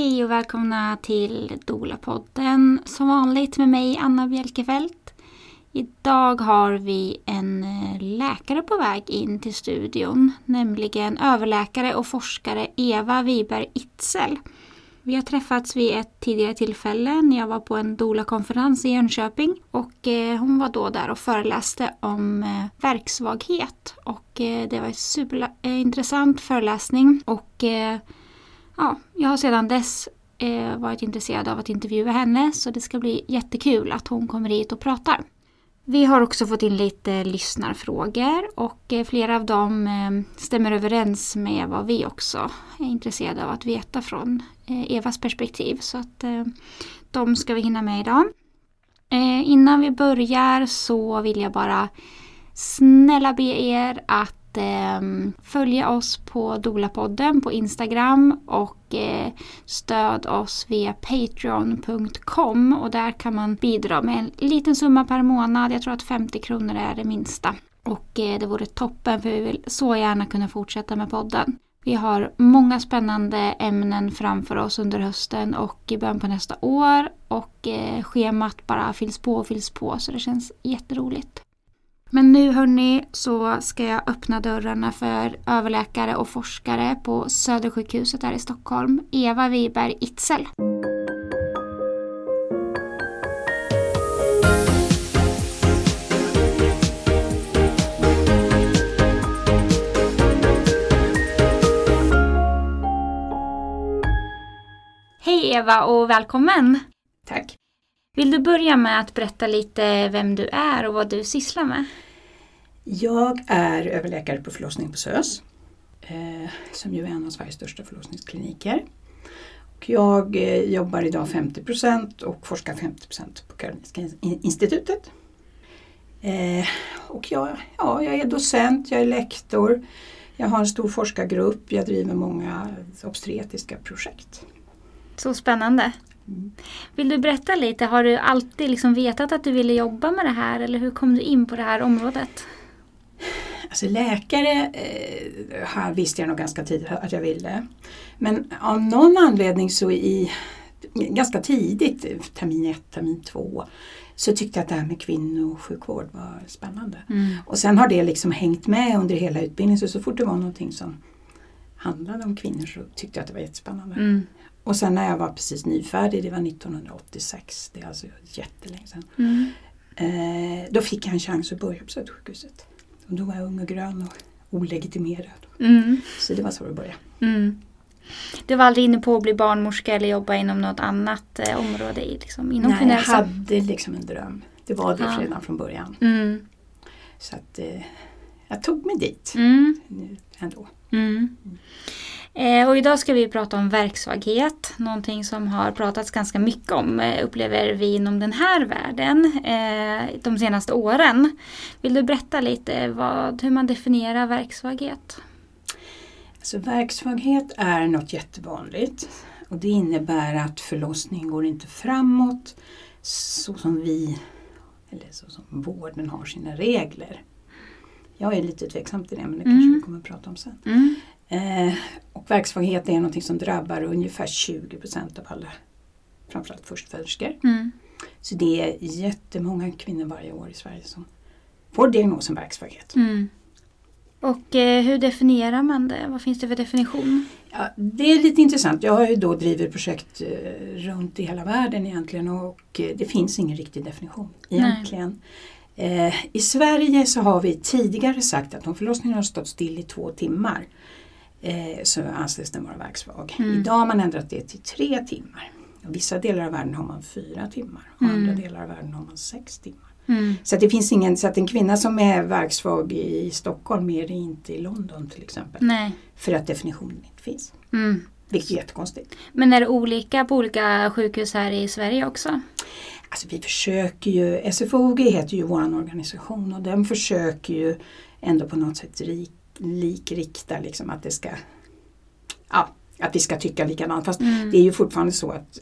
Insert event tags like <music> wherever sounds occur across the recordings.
Hej och välkomna till Dola-podden. Som vanligt med mig Anna Bjelkefelt. Idag har vi en eh, läkare på väg in till studion, nämligen överläkare och forskare Eva Wiberg Itzel. Vi har träffats vid ett tidigare tillfälle när jag var på en Dola-konferens i Jönköping och eh, hon var då där och föreläste om eh, verksvaghet och det var en superintressant föreläsning och ja, jag har sedan dess eh, varit intresserad av att intervjua henne så det ska bli jättekul att hon kommer hit och pratar. Vi har också fått in lite lyssnarfrågor och eh, flera av dem eh, stämmer överens med vad vi också är intresserade av att veta från eh, Evas perspektiv. Så att de ska vi hinna med idag. Innan vi börjar så vill jag bara snälla be er att eh, följa oss på Dolapodden på Instagram och eh, stöd oss via Patreon.com och där kan man bidra med en liten summa per månad. Jag tror att 50 kronor är det minsta. Och eh, det vore toppen för vi vill så gärna kunna fortsätta med podden. Vi har många spännande ämnen framför oss under hösten och i början på nästa år. Och eh, schemat bara fylls på och fylls på så det känns jätteroligt. Men nu hörni så ska jag öppna dörrarna för överläkare och forskare på Södersjukhuset här i Stockholm, Eva Wiberg Itzel. Hej Eva och välkommen! Tack! Vill du börja med att berätta lite vem du är och vad du sysslar med? Jag är överläkare på förlossning på SÖS eh, som ju är en av Sveriges största förlossningskliniker. Och jag eh, jobbar idag 50% och forskar 50% på Karolinska institutet. Eh, och jag, ja, jag är docent, jag är lektor, jag har en stor forskargrupp, jag driver många obstetriska projekt. Så spännande! Vill du berätta lite, har du alltid liksom vetat att du ville jobba med det här eller hur kom du in på det här området? Alltså läkare eh, visste jag nog ganska tidigt att jag ville. Men av någon anledning så i ganska tidigt, termin ett, termin två, så tyckte jag att det här med kvinnosjukvård var spännande. Mm. Och sen har det liksom hängt med under hela utbildningen så så fort det var någonting som handlade om kvinnor så tyckte jag att det var jättespännande. Mm. Och sen när jag var precis nyfärdig, det var 1986, det är alltså jättelänge sedan. Mm. Eh, då fick jag en chans att börja på Södersjukhuset. Och då var jag ung och grön och olegitimerad. Mm. Så det var så det började. Mm. Du var aldrig inne på att bli barnmorska eller jobba inom något annat eh, område? Liksom, inom Nej, jag hade liksom en dröm. Det var det ja. redan från början. Mm. Så att eh, jag tog mig dit mm. ändå. Mm. Eh, och idag ska vi prata om verksvaghet, någonting som har pratats ganska mycket om eh, upplever vi inom den här världen eh, de senaste åren. Vill du berätta lite vad, hur man definierar verksvaghet? Alltså, verksvaghet är något jättevanligt och det innebär att förlossningen går inte framåt så som vi, eller så som vården har sina regler. Jag är lite tveksam till det men det kanske mm. vi kommer att prata om sen. Mm. Eh, och verksvaghet är något som drabbar ungefär 20% av alla, framförallt förstföderskor. Mm. Så det är jättemånga kvinnor varje år i Sverige som får diagnosen verksvaghet. Mm. Och eh, hur definierar man det? Vad finns det för definition? Ja, det är lite intressant. Jag har ju då drivit projekt eh, runt i hela världen egentligen och eh, det finns ingen riktig definition egentligen. Eh, I Sverige så har vi tidigare sagt att om förlossningen har stått still i två timmar eh, så anses den vara verksvag. Mm. Idag har man ändrat det till tre timmar. I vissa delar av världen har man fyra timmar och mm. andra delar av världen har man sex timmar. Mm. Så det finns ingen, så att en kvinna som är verksvag i Stockholm är det inte i London till exempel. Nej. För att definitionen inte finns. Mm. Vilket är jättekonstigt. Men är det olika på olika sjukhus här i Sverige också? Alltså vi försöker ju, SFOG heter ju vår organisation och den försöker ju ändå på något sätt rik, likrikta liksom att det ska ja, att vi ska tycka likadant. Fast mm. det är ju fortfarande så att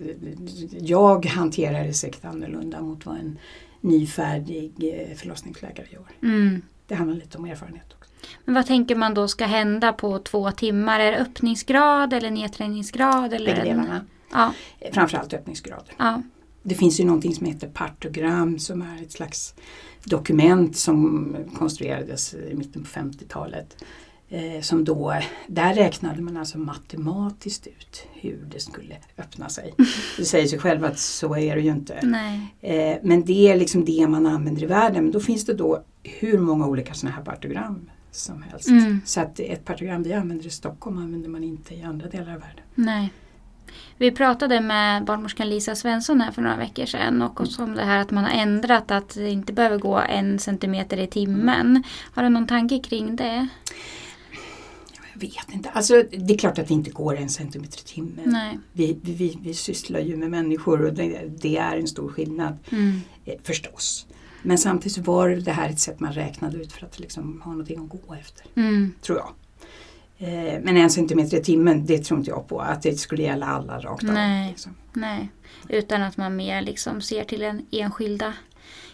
jag hanterar det säkert annorlunda mot vad en nyfärdig eh, förlossningsläkare gör. Mm. Det handlar lite om erfarenhet också. Men vad tänker man då ska hända på två timmar? Är det öppningsgrad eller nedträningsgrad? Eller Bägge delarna. Ja. Eh, Framförallt öppningsgrader. Ja. Det finns ju någonting som heter partogram som är ett slags dokument som konstruerades i mitten på 50-talet. Eh, som då, där räknade man alltså matematiskt ut hur det skulle öppna sig. <laughs> Det säger sig själv att så är det ju inte. Eh, men det är liksom det man använder i världen. Men då finns det då hur många olika sådana här partogram som helst. Mm. Så att ett partogram vi använder i Stockholm använder man inte i andra delar av världen. Nej. Vi pratade med barnmorskan Lisa Svensson här för några veckor sedan och också om det här att man har ändrat att det inte behöver gå en centimeter i timmen. Har du någon tanke kring det? Jag vet inte. Alltså, det är klart att det inte går en centimeter i timmen. Vi, vi, vi, sysslar ju med människor och det, det är en stor skillnad Mm. eh, förstås. Men samtidigt var det här ett sätt man räknade ut för att liksom ha någonting att gå efter. Mm. Tror jag. Eh, men en centimeter i timmen, det tror inte jag på. Att det skulle gälla alla rakt av. Nej. Liksom. Nej. Utan att man mer liksom ser till den enskilda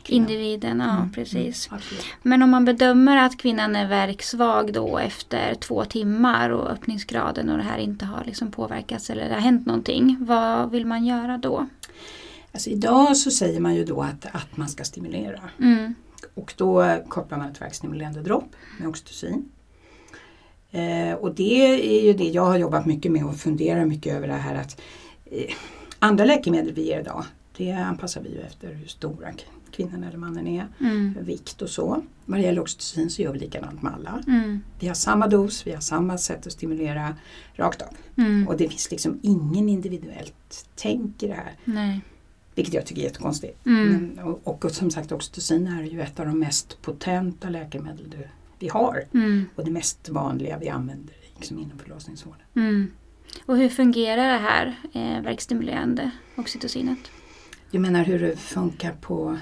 Kvinnan. individen. Ja, Mm, precis. mm. Men om man bedömer att kvinnan är verksvag då efter två timmar och öppningsgraden och det här inte har liksom påverkats eller det har hänt någonting. Vad vill man göra då? Alltså idag så säger man ju då att, att man ska stimulera. Mm. Och då kopplar man ett verkstimulerande dropp med oxytocin. Eh, och det är ju det jag har jobbat mycket med och funderar mycket över det här att eh, andra läkemedel vi ger idag det anpassar vi ju efter hur stora kvinnan eller mannen är, Mm. vikt och så. Vad det gäller oxytocin så gör vi likadant med alla. Mm. Vi har samma dos, vi har samma sätt att stimulera rakt av. Mm. Och det finns liksom ingen individuellt tänk i det här. Nej. Vilket jag tycker är jättekonstigt. Mm. Men, och, och som sagt oxytocin är ju ett av de mest potenta läkemedel du, vi har. Mm. Och det mest vanliga vi använder liksom inom förlossningsvården. Mm. Och hur fungerar det här eh, verkstimulerande oxytocinet? Du menar hur det funkar på...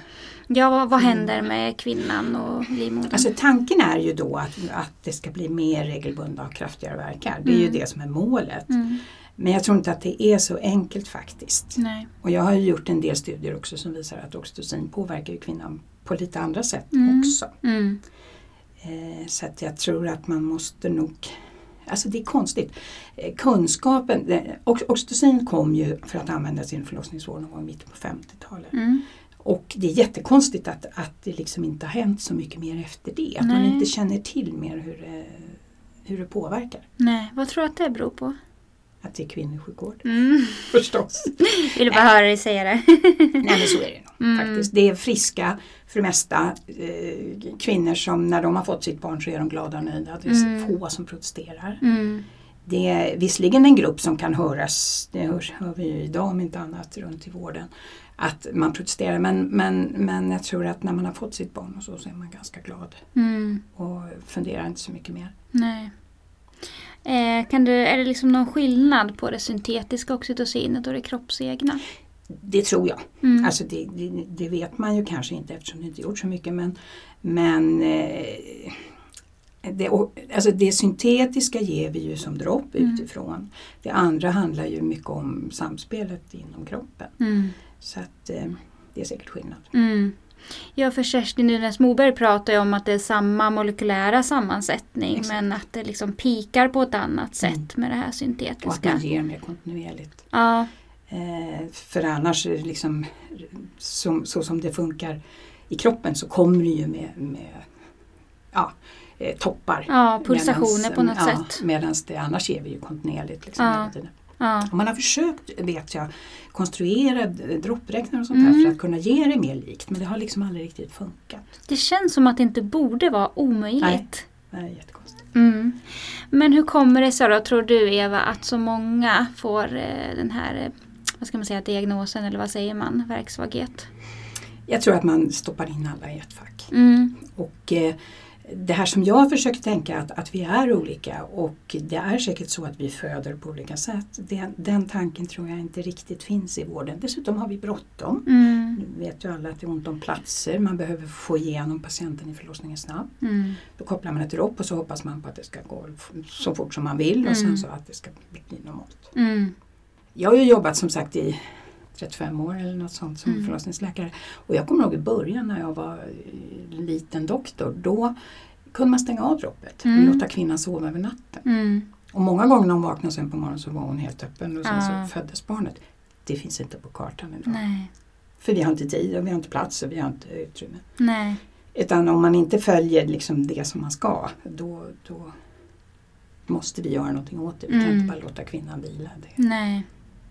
Ja, vad, vad händer med kvinnan och livmodern? Alltså tanken är ju då att, att det ska bli mer regelbundna och kraftigare verkar. Det är ju Mm. det som är målet. mm. Men jag tror inte att det är så enkelt faktiskt. Nej. Och jag har ju gjort en del studier också som visar att oxytocin påverkar ju kvinnan på lite andra sätt Mm. också. Eh, så att jag tror att man måste nog Alltså det är konstigt. Eh, kunskapen, eh, ox- oxytocin kom ju för att användas inom förlossningsvården någon gång i mitten på 50-talet. Mm. Och det är jättekonstigt att, att det liksom inte har hänt så mycket mer efter det. Att man Nej. inte känner till mer hur det, hur det påverkar. Nej, vad tror du att det beror på? Att det är kvinnosjukvård. Mm. <laughs> Förstås. Vill bara höra dig säga det. <laughs> Nej men så är det nog Mm. faktiskt. Det är friska, för det mesta, eh, kvinnor som när de har fått sitt barn så är de glada och nöjda. Det är Mm. få som protesterar. Mm. Det är visserligen en grupp som kan höras, det hörs, hör vi ju idag om inte annat runt i vården, att man protesterar. Men, men, men jag tror att när man har fått sitt barn och så, så är man ganska glad Mm. och funderar inte så mycket mer. Nej. Eh, kan du, är det liksom någon skillnad på det syntetiska oxytocinet och det kroppsegna? Det tror jag. Mm. Alltså det, det, det vet man ju kanske inte eftersom det inte gjort så mycket men, men eh, det, alltså det syntetiska ger vi ju som dropp Mm. utifrån. Det andra handlar ju mycket om samspelet inom kroppen. Mm. Så att eh, det är säkert skillnad. Mm. Ja, för Kerstin Nynäs Moberg pratar ju om att det är samma molekylära sammansättning Exakt. men att det liksom pikar på ett annat sätt Mm. med det här Och att syntetiska. man ger mer kontinuerligt. Ja, Eh, för annars det liksom som, så som det funkar i kroppen så kommer det ju med, med ja, eh, toppar. ja, pulsationer Medans- på något ja, sätt. Medan det annars ger vi ju kontinuerligt. Liksom, Ja. hela tiden. Ja. Man har försökt, vet jag, konstruera droppräknare och sånt Mm. här för att kunna ge det mer likt men det har liksom aldrig riktigt funkat. Det känns som att det inte borde vara omöjligt. Det är jättekonstigt. Mm. Men hur kommer det sig då, tror du Eva, att så många får eh, den här eh, vad ska man säga, diagnosen eller vad säger man, verksvaghet? Jag tror att man stoppar in alla i ett fack. Mm. Och eh, det här som jag försöker tänka att, att vi är olika och det är säkert så att vi föder på olika sätt. Den, den tanken tror jag inte riktigt finns i vården. Dessutom har vi bråttom. Mm. Nu vet ju alla att det är ont om platser. Man behöver få igenom patienten i förlossningen snabbt. Mm. Då kopplar man ett dropp och så hoppas man på att det ska gå så fort som man vill och sen Mm. så att det ska bli normalt. Mm. Jag har ju jobbat som sagt i 35 år eller något sånt som Mm. förlossningsläkare. Och jag kommer ihåg i början när jag var liten doktor. Då kunde man stänga av droppet Mm. och låta kvinnan sova över natten. Mm. Och många gånger när hon vaknade sen på morgonen så var hon helt öppen och sen Ja. så föddes barnet. Det finns inte på kartan idag. Nej. För vi har inte tid och vi har inte plats och vi har inte utrymme. Nej. Utan om man inte följer liksom det som man ska då, då måste vi göra någonting åt det. Vi kan Mm. inte bara låta kvinnan vila. Det, Nej.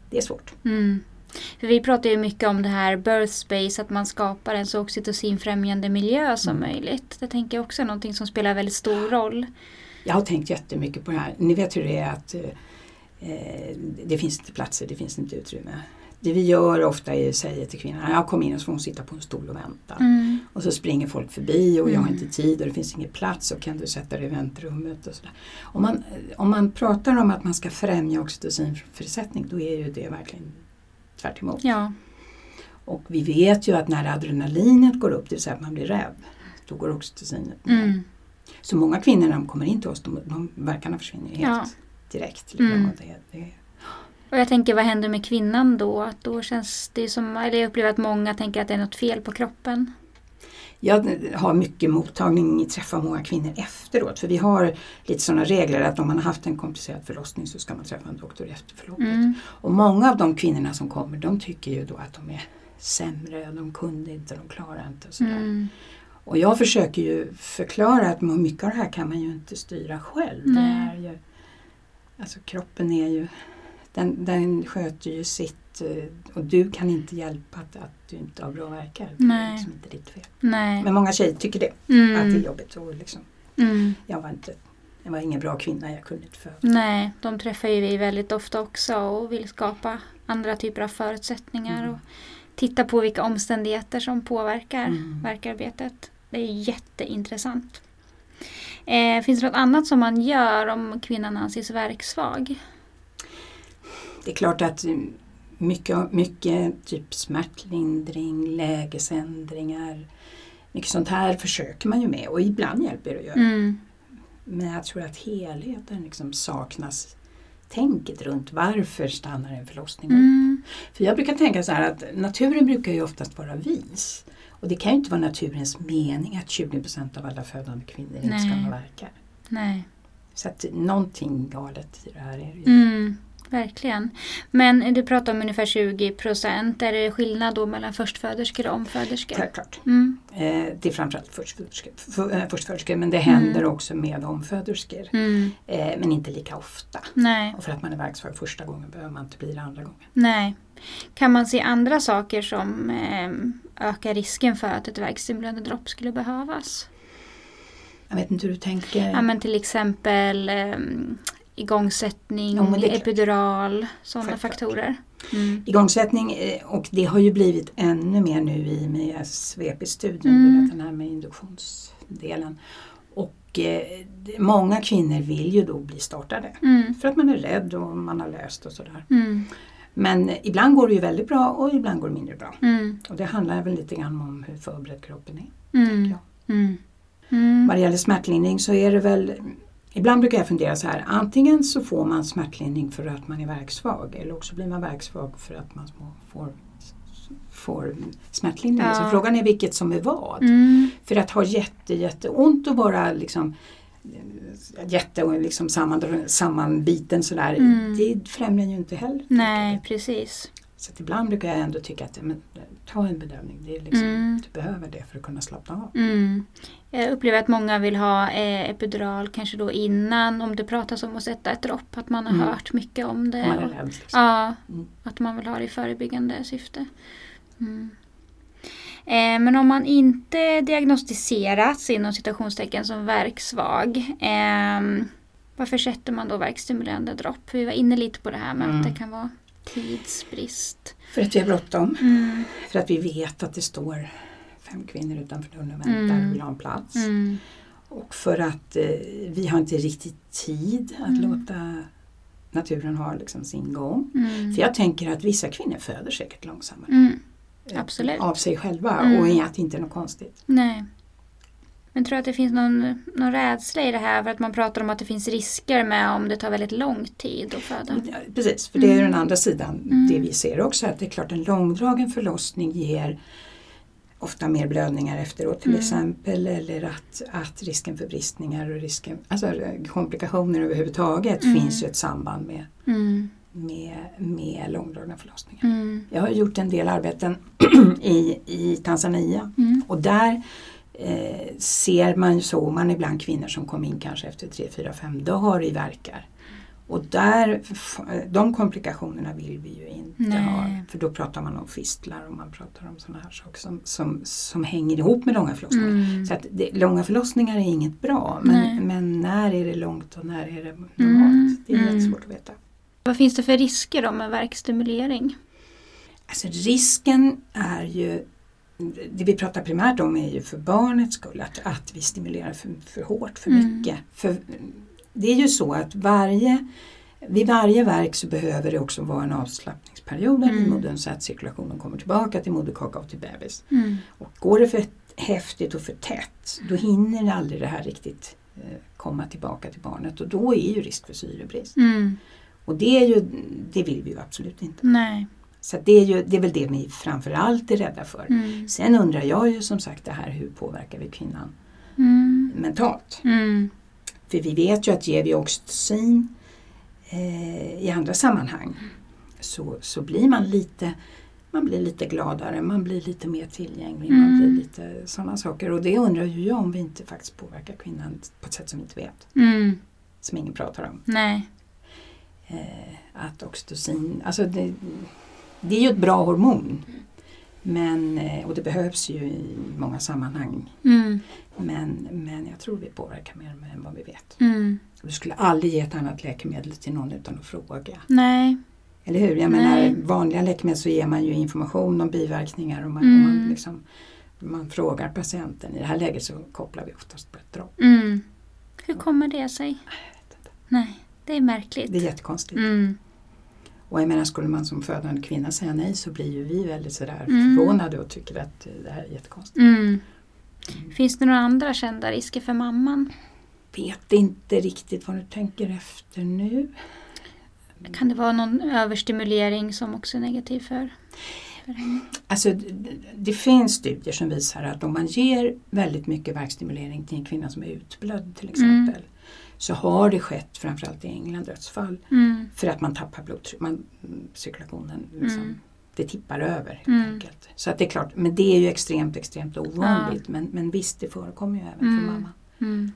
det är svårt. Mm. För vi pratar ju mycket om det här birth space, att man skapar en så oxytocinfrämjande miljö som Mm. möjligt. Det tänker jag också är någonting som spelar väldigt stor roll. Jag har tänkt jättemycket på det här. Ni vet hur det är att eh, det finns inte platser, det finns inte utrymme. Det vi gör ofta är att säga till kvinnan, jag kom in och så får hon sitta på en stol och vänta. Mm. Och så springer folk förbi och jag har Mm. inte tid och det finns ingen plats och kan du sätta dig i väntrummet och sådär. Om man, om man pratar om att man ska främja oxytocinfrisättning då är ju det verkligen tvärt emot. Ja. Och vi vet ju att när adrenalinet går upp, det vill säga att man blir rädd, då går oxytocinet ner. Mm. Så många kvinnor när de kommer in till oss, de, de verkarna försvinner helt Ja. direkt. Liksom. Mm. Och det, det, Och jag tänker vad händer med kvinnan då? Att då känns det som, eller jag upplever att många tänker att det är något fel på kroppen. Jag har mycket mottagning, träffar många kvinnor efteråt. För vi har lite sådana regler att om man har haft en komplicerad förlossning så ska man träffa en doktor efter förloppet. Mm. Och många av de kvinnorna som kommer de tycker ju då att de är sämre, de kunde inte, de klarar inte. Och, sådär. Mm. och jag försöker ju förklara att mycket av det här kan man ju inte styra själv. Det är ju, alltså kroppen är ju, den, den sköter ju sitt eh, och du kan inte hjälpa att, att du inte har bra verkar. Det är liksom inte ditt fel. Nej. Men många tjejer tycker det, att det är Mm. jobbigt. Och liksom, Mm. jag, var inte, jag var ingen bra kvinna, jag kunde inte föda. Nej, de träffar ju vi väldigt ofta också och vill skapa andra typer av förutsättningar Mm. och titta på vilka omständigheter som påverkar Mm. verkarbetet. Det är jätteintressant. Eh, finns det något annat som man gör om kvinnan anses verksvag? Det är klart att mm, mycket, mycket typ smärtlindring, lägesändringar, mycket sånt här försöker man ju med och ibland hjälper det att göra. Mm. Men jag tror att helheten liksom saknas. Tänket runt varför stannar en förlossning upp? Mm. För jag brukar tänka så här att naturen brukar ju oftast vara vis. Och det kan ju inte vara naturens mening att 20% av alla födande kvinnor inte ska Nej. ha verkar. Nej. Så att någonting galet i det här är det ju. Mm. Verkligen. Men du pratar om ungefär 20 procent. Är det skillnad då mellan förstföderskor och omföderskor? Självklart. Mm. Eh, det är framförallt förstföderskor, för, äh, förstföderskor men det händer också med omföderskor. Mm. Eh, men inte lika ofta. Nej. Och för att man är verksvag första gången behöver man inte bli det andra gången. Nej. Kan man se andra saker som eh, ökar risken för att ett värkstimulerande dropp skulle behövas? Jag vet inte hur du tänker. Ja, men till exempel eh, igångsättning, Ja, epidural, sådana faktorer. Mm. Igångsättning eh, och det har ju blivit ännu mer nu i med SVP-studien, Mm. den här med induktionsdelen. Och eh, många kvinnor vill ju då bli startade. Mm. För att man är rädd och man har läst och sådär. Mm. Men eh, ibland går det ju väldigt bra och ibland går det mindre bra. Mm. Och det handlar väl lite grann om hur förberedd kroppen är. tänker Mm. jag. Mm. Mm. Vad det gäller smärtlindring så är det väl Ibland brukar jag fundera så här, antingen så får man smärtlindring för att man är verksvag eller också blir man verksvag för att man får, får smärtlindring. Ja. Så frågan är vilket som är vad. Mm. För att ha jätte, jätteont och vara liksom jätte och liksom samman, sammanbiten sådär, Mm. det främjar ju inte heller. Nej, precis. Så ibland brukar jag ändå tycka att men, ta en bedövning, det är liksom, Mm. du behöver det för att kunna slappna av. Mm. Jag upplever att många vill ha eh, epidural kanske då innan om det pratas om att sätta ett dropp. Att man har Mm. hört mycket om det. Man är rädd. Liksom. Ja, Mm. att man vill ha det i förebyggande syfte. Mm. Eh, men om man inte diagnostiserats inom citationstecken som verksvag. Eh, varför sätter man då verkstimulerande dropp? Vi var inne lite på det här med att Mm. det kan vara tidsbrist. För att vi har bråttom. Mm. För att vi vet att det står fem kvinnor utanför dörren och väntar Mm. och vill ha en plats. Mm. Och för att eh, vi har inte riktigt tid att Mm. låta naturen ha liksom sin gång. Mm. För jag tänker att vissa kvinnor föder säkert långsammare. Mm. absolut. Av sig själva Mm. och att det inte är något konstigt. Nej. Men tror du att det finns någon, någon rädsla i det här för att man pratar om att det finns risker med om det tar väldigt lång tid att föda? Ja, Precis, för det är Mm. den andra sidan. Mm. Det vi ser också att det är klart en långdragen förlossning ger ofta mer blödningar efteråt till Mm. exempel eller att, att risken för bristningar och risken, alltså komplikationer överhuvudtaget Mm. finns ju ett samband med, Mm. med, med långdragna förlossningar. Mm. Jag har gjort en del arbeten <clears throat> i, i Tanzania Mm. och där eh, ser man ju så, man ibland kvinnor som kom in kanske efter 3, 4, 5 dagar i verkar. Och där, de komplikationerna vill vi ju inte Nej. ha. För då pratar man om fistlar och man pratar om sådana här saker som, som, som hänger ihop med långa förlossningar. Mm. Så att det, långa förlossningar är inget bra. Nej. Men, men när är det långt och när är det normalt? Mm, Det är mm. jättesvårt att veta. Vad finns det för risker då med verkstimulering? Alltså risken är ju, det vi pratar primärt om är ju för barnets skull, att, att vi stimulerar för, för hårt, för Mm. mycket. För det är ju så att varje, vid varje verk så behöver det också vara en avslappningsperiod av Mm. livmodern så att cirkulationen kommer tillbaka till moderkaka och till bebis. Mm. Och går det för häftigt och för tätt då hinner aldrig det här riktigt eh, komma tillbaka till barnet och då är ju risk för syrebrist. Mm. Och det, är ju, det vill vi ju absolut inte. Nej. Så det, är ju, det är väl det vi framförallt är rädda för. Mm. Sen undrar jag ju som sagt det här hur påverkar vi kvinnan Mm. mentalt? Mm. För vi vet ju att ger vi oxytocin eh, i andra sammanhang så, så blir man lite man blir lite gladare, man blir lite mer tillgänglig, man Mm. blir lite sådana saker. Och det undrar ju jag om vi inte faktiskt påverkar kvinnan på ett sätt som vi inte vet, Mm. som ingen pratar om. Nej. Eh, att oxytocin, alltså det, det är ju ett bra hormon. Men, eh, och det behövs ju i många sammanhang. Mm. Men, men jag tror vi påverkar mer än vad vi vet. Mm. Du skulle aldrig ge ett annat läkemedel till någon utan att fråga. Nej. Eller hur? Jag Nej. menar, vanliga läkemedel så ger man ju information om biverkningar och man, Mm. och man, liksom, man frågar patienten. I det här läget så kopplar vi oftast på ett dropp. Mm. Hur kommer det sig? Nej, det är märkligt. Det är jättekonstigt. Mm. Och jag menar, skulle man som födande kvinna säga nej så blir ju vi väldigt sådär Mm. förvånade och tycker att det här är jättekonstigt. Mm. Finns det några andra kända risker för mamman? Vet inte riktigt vad du tänker efter nu. Kan det vara någon överstimulering som också är negativ för, för henne? Alltså, d- d- det finns studier som visar att om man ger väldigt mycket verkstimulering till en kvinna som är utblödd till exempel så har det skett, framförallt i England, dödsfall Mm. för att man tappar blodtryck, man, mm, cirkulationen, liksom, Mm. det tippar över helt Mm. enkelt. Så att det är klart, men det är ju extremt, extremt ovanligt. Men, men visst, det förekommer ju även för Mm. mamma. Mm.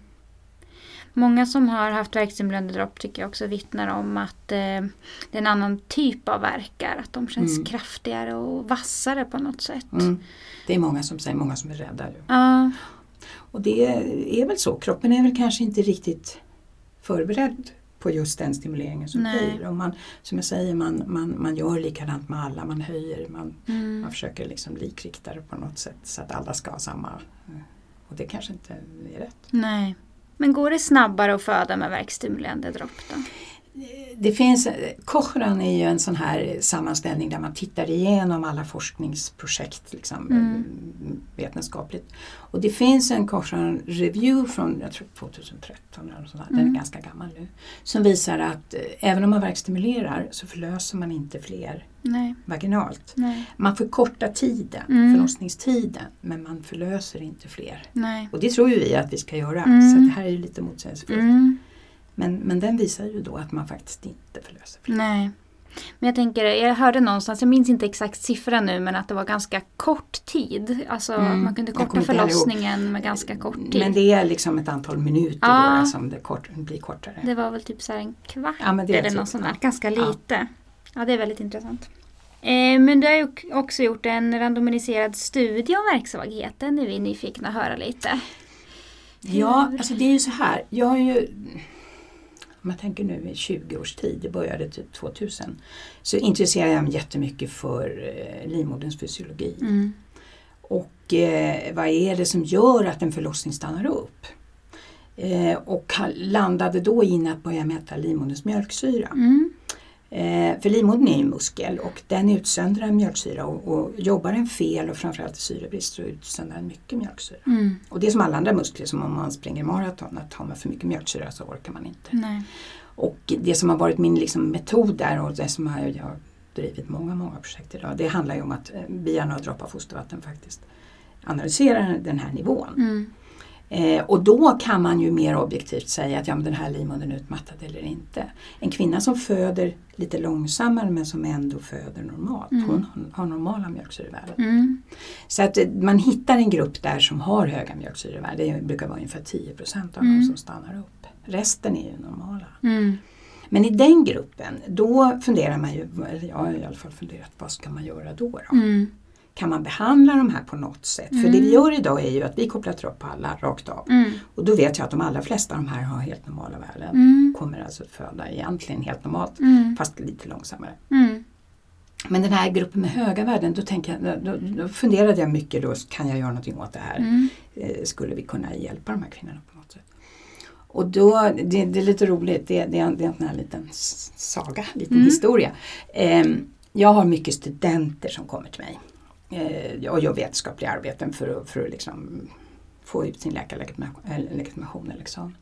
Många som har haft värkstimulerande dropp tycker jag också vittnar om att eh, det är en annan typ av verkar. Att de känns Mm. kraftigare och vassare på något sätt. Mm. Det är många som säger, många som är rädda. Ju. Ja, Och det är väl så, kroppen är väl kanske inte riktigt förberedd på just den stimuleringen som Nej. blir. Och man, som jag säger, man, man, man gör likadant med alla, man höjer, man, mm. man försöker liksom likrikta det på något sätt så att alla ska ha samma. eh, Och det kanske inte är rätt. Nej. Men går det snabbare att föda med värkstimulerande dropp då? Det finns, Kochran är ju en sån här sammanställning där man tittar igenom alla forskningsprojekt liksom, Mm. vetenskapligt. Och det finns en Kochran Review från jag tror 2013, eller sånt där, den Mm. är ganska gammal nu, som visar att eh, även om man verkstimulerar så förlöser man inte fler Nej. vaginalt. Nej. Man förkortar tiden, Mm. förlossningstiden, men man förlöser inte fler. Nej. Och det tror ju vi att vi ska göra, Mm. så det här är ju lite motsägelsefullt. Men, men den visar ju då att man faktiskt inte förlöser fler. Nej. Men jag tänker, jag hörde någonstans, jag minns inte exakt siffran nu, men att det var ganska kort tid. Alltså Mm. att man kunde korta förlossningen med ganska kort tid. Men det är liksom ett antal minuter Ja. då som det kort, blir kortare. Det var väl typ så här en kvart Ja, men det är eller typ- något sånt där. ja. Ganska lite. Ja. det är väldigt intressant. Eh, men du har ju också gjort en randomiserad studie om verksvagheten. är vi nyfikna att höra lite. Ja, alltså det är ju så här. Jag har ju, om jag tänker nu i 20 års tid, det började typ 2000, så intresserar jag mig jättemycket för eh, livmoderns fysiologi. Mm. Och eh, vad är det som gör att en förlossning stannar upp? Eh, och landade då in att börja mäta livmoderns mjölksyra. Mm. Eh, för livmodern är en muskel och den utsöndrar mjölksyra och, och jobbar den fel och framförallt i syrebrist så utsöndrar den mycket mjölksyra. Mm. Och det är som alla andra muskler, som om man springer maraton, att har man för mycket mjölksyra så orkar man inte. Nej. Och det som har varit min liksom, metod där och det som har, jag har drivit många, många projekt idag, det handlar ju om att eh, via några droppar fostervatten faktiskt analyserar den här nivån. Mm. Eh, och då kan man ju mer objektivt säga att ja, men den här livmodern är utmattad eller inte. En kvinna som föder lite långsammare men som ändå föder normalt, Mm. hon har normala mjölksyrevärden. Mm. Så att eh, man hittar en grupp där som har höga mjölksyrevärden, det brukar vara ungefär 10% av Mm. de som stannar upp. Resten är ju normala. Mm. Men i den gruppen, då funderar man ju, eller jag har i alla fall funderat, vad ska man göra då? då? Mm. Kan man behandla de här på något sätt? För Mm. det vi gör idag är ju att vi kopplar på alla rakt av. Mm. Och då vet jag att de allra flesta av de här har helt normala värden. Mm. Kommer alltså att föda egentligen helt normalt Mm. fast lite långsammare. Mm. Men den här gruppen med höga värden, då, tänker jag, då, då funderade jag mycket då, kan jag göra någonting åt det här? Mm. Eh, skulle vi kunna hjälpa de här kvinnorna på något sätt? Och då, det, det är lite roligt, det, det, är, en- det är en här liten saga, liten Mm. historia. Ehm, jag har mycket studenter som kommer till mig eh, och gör vetenskapliga arbeten för att, för att liksom få ut sin läkarlegitimation eller examen.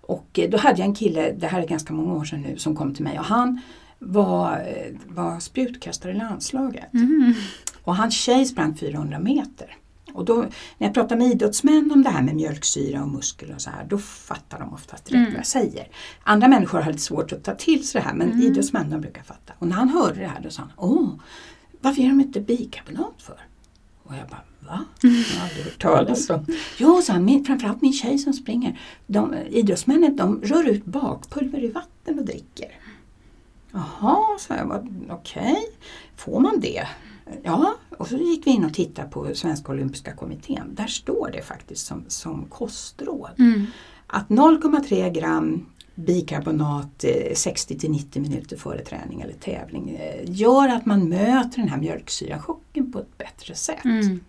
Och eh, då hade jag en kille, det här är ganska många år sedan nu, som kom till mig och han var, eh, var spjutkastare i landslaget. Mm. Och hans tjej sprang 400 meter. Och då, när jag pratar med idrottsmän om det här med mjölksyra och muskler och så här, då fattar de oftast direkt Mm. vad jag säger. Andra människor har lite svårt att ta till sig det här, men Mm. idrottsmän de brukar fatta. Och när han hörde det här då sa han, åh, varför ger de inte bikarbonat för? Och jag bara, va? Jag har aldrig hört talas om. Jo, han, min, framförallt min tjej som springer. De, idrottsmännen de rör ut bakpulver i vatten och dricker. Jaha, sa jag, "vad- okej, får man det? Ja, och så gick vi in och tittade på Svenska Olympiska Kommittén. Där står det faktiskt som, som kostråd Mm. att 0,3 gram bikarbonat eh, 60 till 90 minuter före träning eller tävling eh, gör att man möter den här mjölksyrachocken på ett bättre sätt. Mm.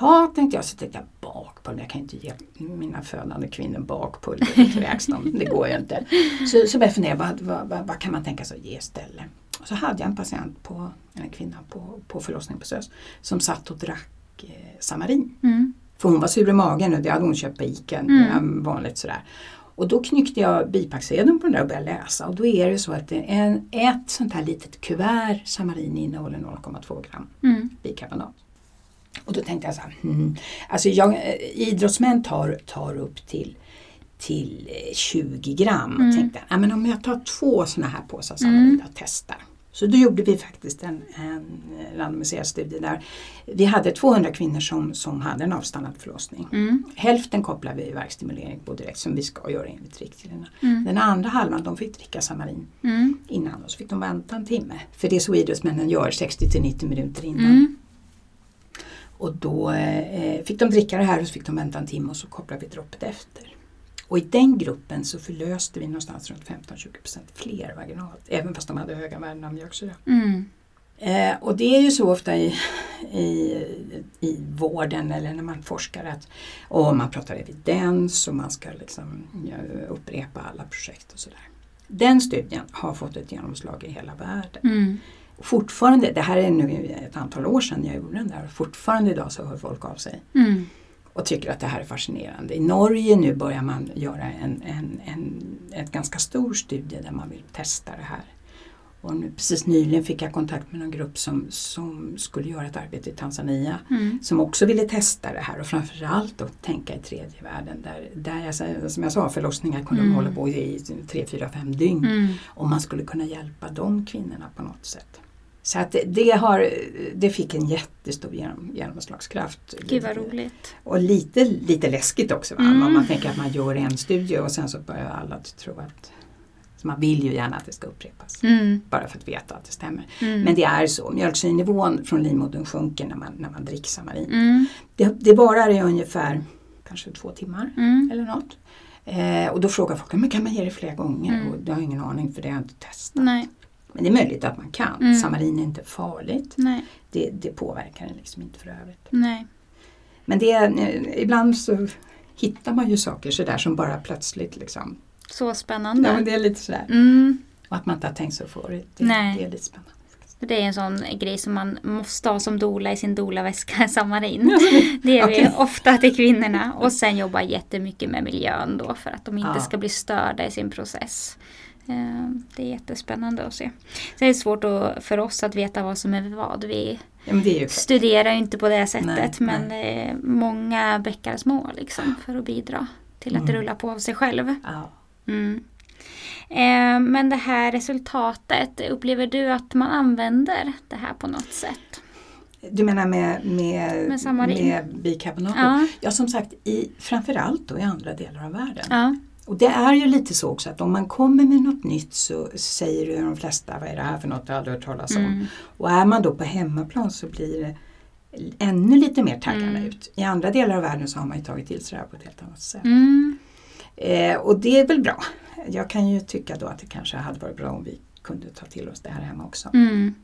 Ja, tänkte jag, så tänkte jag bakpulver, jag kan inte ge mina födande kvinnor bakpulver, det kräks de, det går ju inte. Så, så började jag fundera, vad, vad, vad, vad kan man tänka sig att ge istället? Och så hade jag en patient, på, en kvinna på, på förlossningen på SÖS, som satt och drack eh, Samarin. Mm. För hon var sur i magen och det hade hon köpt på Ica, Mm. eh, vanligt sådär. Och då knyckte jag bipacksedeln på den där och började läsa och då är det så att en, ett sånt här litet kuvert Samarin innehåller 0,2 gram Mm. bikarbonat. Och då tänkte jag så här, hmm, alltså jag, eh, idrottsmän tar, tar upp till, till eh, 20 gram. Mm. Och tänkte, ja, men om jag tar två sådana här påsar Samarin Mm. och testar. Så då gjorde vi faktiskt en, en randomiserad studie där vi hade 200 kvinnor som, som hade en avstannad förlossning. Mm. Hälften kopplade vi i verkstimulering på direkt som vi ska göra enligt riktlinjerna. Mm. Den andra halvan de fick dricka Samarin Mm. innan och så fick de vänta en timme. För det är så idrottsmännen gör 60 till 90 minuter innan. Mm. Och då eh, fick de dricka det här och så fick de vänta en timme och så kopplade vi droppet efter. Och i den gruppen så förlöste vi någonstans runt 15-20% fler vaginalt. Även fast de hade höga värden av mjölksyra. Mm. Eh, och det är ju så ofta i, i, i vården eller när man forskar att och man pratar evidens och man ska liksom upprepa alla projekt och sådär. Den studien har fått ett genomslag i hela världen. Mm. Fortfarande, det här är nu ett antal år sedan jag gjorde den där, och fortfarande idag så hör folk av sig Mm. Och tycker att det här är fascinerande. I Norge nu börjar man göra en, en, en, en ganska stor studie där man vill testa det här. Och nu, precis nyligen fick jag kontakt med någon grupp som, som skulle göra ett arbete i Tanzania Mm. som också ville testa det här och framförallt då tänka i tredje världen där, där jag, som jag sa förlossningar kunde Mm. hålla på i tre, fyra, fem dygn. Mm. Om man skulle kunna hjälpa de kvinnorna på något sätt. Så att det, har, det fick en jättestor genom, genomslagskraft. Gud vad roligt. Och lite, lite läskigt också. Va? Mm. Om man tänker att man gör en studie och sen så börjar alla tro att man vill ju gärna att det ska upprepas. Mm. Bara för att veta att det stämmer. Mm. Men det är så. Mjölksyrnivån från livmodern sjunker när man, när man dricker samarin. Mm. Det, det varar i ungefär kanske två timmar Mm. eller något. Eh, och då frågar folk, men kan man ge det flera gånger? Mm. Och jag har ingen aning för det har jag inte testat. Nej. Men det är möjligt att man kan. Mm. Samarin är inte farligt. Nej. Det, det påverkar den liksom inte för övrigt. Nej. Men det, är- eh, ibland så hittar man ju saker sådär som bara plötsligt liksom. Så spännande. Ja, men det är lite sådär. Mm. Och att man inte har tänkt så förut. Det, Nej. det är lite spännande. Det är en sån grej som man måste ha som dola i sin dolaväska, <laughs> samarin. Det vi Okej. ofta till kvinnorna. Och sen jobba jättemycket med miljön då för att de inte Ja. ska bli störda i sin process. Eh, Det är jättespännande att se. Sen är det svårt för oss att veta vad som är vad. Vi Ja, det studerar ju inte på det sättet Nej, men det är många bäckar små liksom, för att bidra till att det Mm. rullar på av sig själv. Ja. Mm. Eh, Men det här resultatet, upplever du att man använder det här på något sätt? Du menar med, med, Med med bikarbonater? Ja. Ja, som sagt, i, framförallt då i andra delar av världen. Ja. Och det är ju lite så också att om man kommer med något nytt så säger ju de flesta vad är det här för något, jag har aldrig hört talas om. Mm. Och är man då på hemmaplan så blir det ännu lite mer taggande Mm. ut. I andra delar av världen så har man ju tagit till sig det här på ett helt annat sätt. Mm. Eh, och det är väl bra. Jag kan ju tycka då att det kanske hade varit bra om vi kunde ta till oss det här hemma också. Mm.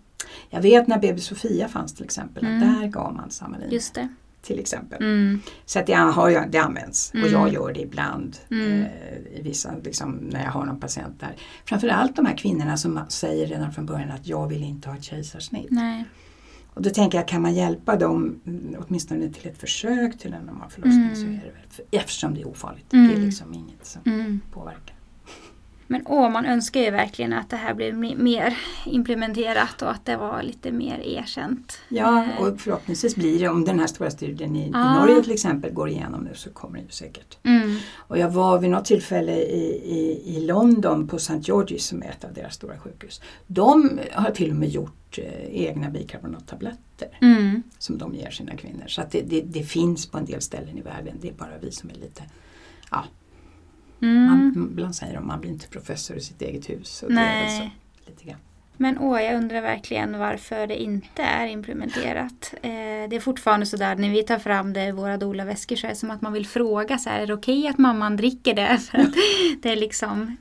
Jag vet när BB Sofia fanns till exempel, Mm. att där gav man samarin Just det. Till exempel. Mm. Så att det, har det används och Mm. jag gör det ibland Mm. eh, i vissa, liksom, när jag har någon patient där. Framförallt de här kvinnorna som säger redan från början att jag vill inte ha ett kejsarsnitt. Nej. Och då tänker jag, kan man hjälpa dem mm, åtminstone till ett försök till en normal förlossning Mm. så är det väl, eftersom det är ofarligt. Det Mm. är liksom inget som Mm. påverkar. Men åh, man önskar ju verkligen att det här blir me- mer implementerat och att det var lite mer erkänt. Ja, Eh, och förhoppningsvis blir det, om den här stora studien i, Ja. i Norge till exempel går igenom nu så kommer det ju säkert. Mm. Och jag var vid något tillfälle i, i, i London på St. George's som är ett av deras stora sjukhus. De har till och med gjort eh, egna bikarbonattabletter Mm. som de ger sina kvinnor. Så att det, det, det finns på en del ställen i världen. Det är bara vi som är lite, ja, Mm. man, ibland säger de man blir inte professor i sitt eget hus. Och det är så, Nej. lite grann. Men åh, jag undrar verkligen varför det inte är implementerat. Eh, det är fortfarande sådär när vi tar fram det i våra doula-väskor så är det som att man vill fråga så här, är det okej att mamman dricker det? <laughs> För att det är liksom,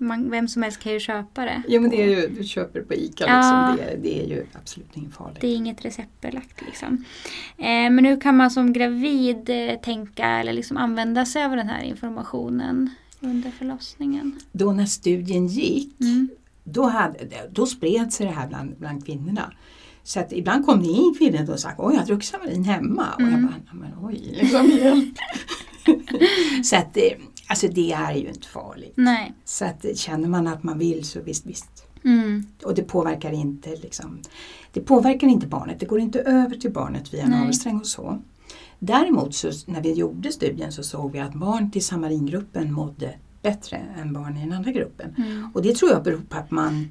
man, vem som helst kan ju köpa det. Jo men det är ju, du köper på ICA Ja. liksom. Det, är- det är ju absolut inget farligt. Det är inget receptbelagt liksom. Eh, men hur kan man som gravid eh, tänka eller liksom använda sig av den här informationen under förlossningen? Då när studien gick Mm. då, hade, då spred sig det här bland, bland kvinnorna. Så att ibland kom det in kvinnor och sa oj jag har druckit samarin hemma. Och jag Mm. bara, "Nej, men oj, liksom hjälp. <laughs> så att det, alltså det är ju inte farligt. Nej. Så att känner man att man vill så visst, visst. Mm. Och det påverkar inte liksom, det påverkar inte barnet, det går inte över till barnet via navelsträng och så. Däremot så när vi gjorde studien så såg vi att barn till samaringruppen mådde bättre än barn i den andra gruppen. Mm. Och det tror jag beror på att man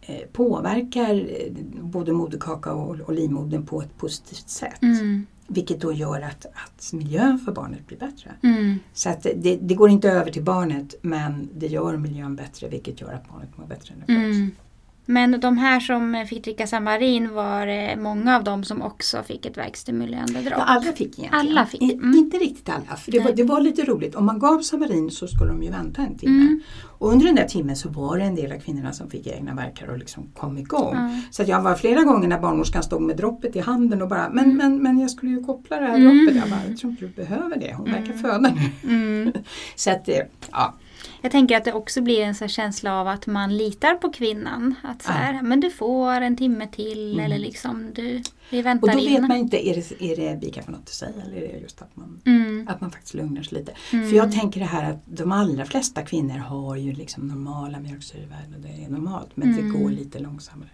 eh, påverkar eh, både moderkaka och, och livmodern på ett positivt sätt. Mm. Vilket då gör att, att miljön för barnet blir bättre. Mm. Så att det, det går inte över till barnet men det gör miljön bättre vilket gör att barnet mår bättre när det föds. Mm. Men de här som fick dricka samarin var det många av dem som också fick ett värkstimulerande dropp? Ja, alla fick egentligen. Alla fick, mm. Inte riktigt alla, för det var, det var lite roligt. Om man gav samarin så skulle de ju vänta en timme. Mm. Och under den där timmen så var det en del av kvinnorna som fick egna verkar och liksom kom igång. Ja. Så att jag var flera gånger när barnmorskan stod med droppet i handen och bara men, Mm. men, men jag skulle ju koppla det här Mm. droppet. Jag bara, jag tror inte du behöver det, hon verkar föda nu. Mm. <laughs> Så att det, ja. Jag tänker att det också blir en här känsla av att man litar på kvinnan. Att så här, men du får en timme till Mm. eller liksom du, vi Och väntar då in. vet man inte, är det, är det bikarbonat i sig eller är det just att man, Mm. att man faktiskt lugnar sig lite. Mm. För jag tänker det här att de allra flesta kvinnor har ju liksom normala mjölksyrevärden och det är normalt men Mm. det går lite långsammare.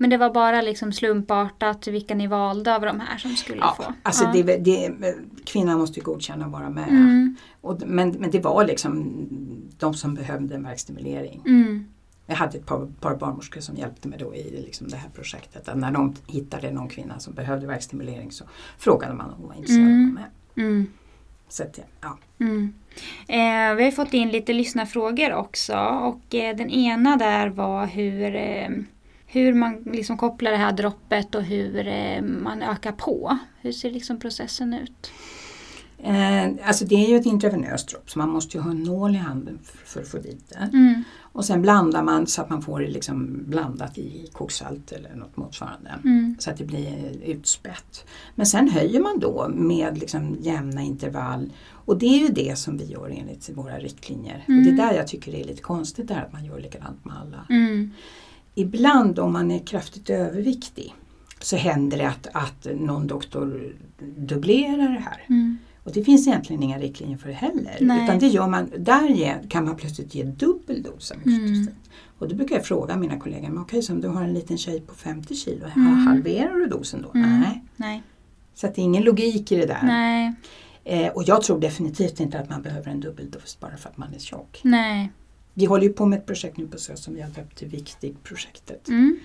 Mm. Men det var bara liksom slumpartat vilka ni valde av de här som skulle Ja, få? alltså Ja. det, det, kvinnan måste ju godkänna att vara med. Mm. Och, men, men det var liksom de som behövde verkstimulering. Mm. Jag hade ett par, par barnmorskor som hjälpte mig då i liksom det här projektet. Att när de hittade någon kvinna som behövde verkstimulering så frågade man om hon var intresserad av med. Mm. Så att, ja. Mm. Eh, vi har fått in lite lyssnarfrågor också och eh, den ena där var hur, eh, hur man liksom kopplar det här droppet och hur eh, man ökar på. Hur ser liksom processen ut? Eh, alltså det är ju ett intravenöst dropp så man måste ju ha en nål i handen för, för att få dit det. Mm. Och sen blandar man så att man får det liksom blandat i koksalt eller något motsvarande. Mm. Så att det blir utspätt. Men sen höjer man då med liksom jämna intervall. Och det är ju det som vi gör enligt våra riktlinjer. Mm. Och det är där jag tycker det är lite konstigt där att man gör likadant med alla. Ibland om man är kraftigt överviktig så händer det att, att någon doktor dubblerar det här. Mm. Och det finns egentligen inga riktlinjer för det heller. Nej. Utan det gör man, där kan man plötsligt ge dubbel dos av Mm. Och då brukar jag fråga mina kollegor, men okej så om du har en liten tjej på 50 kilo, Mm. halverar du dosen då? Mm. Nej. Nej. Så det är ingen logik i det där. Nej. Eh, och jag tror definitivt inte att man behöver en dubbeldos bara för att man är tjock. Nej. Vi håller ju på med ett projekt nu på SÖS som vi har döpt till Viktig-projektet. Mm.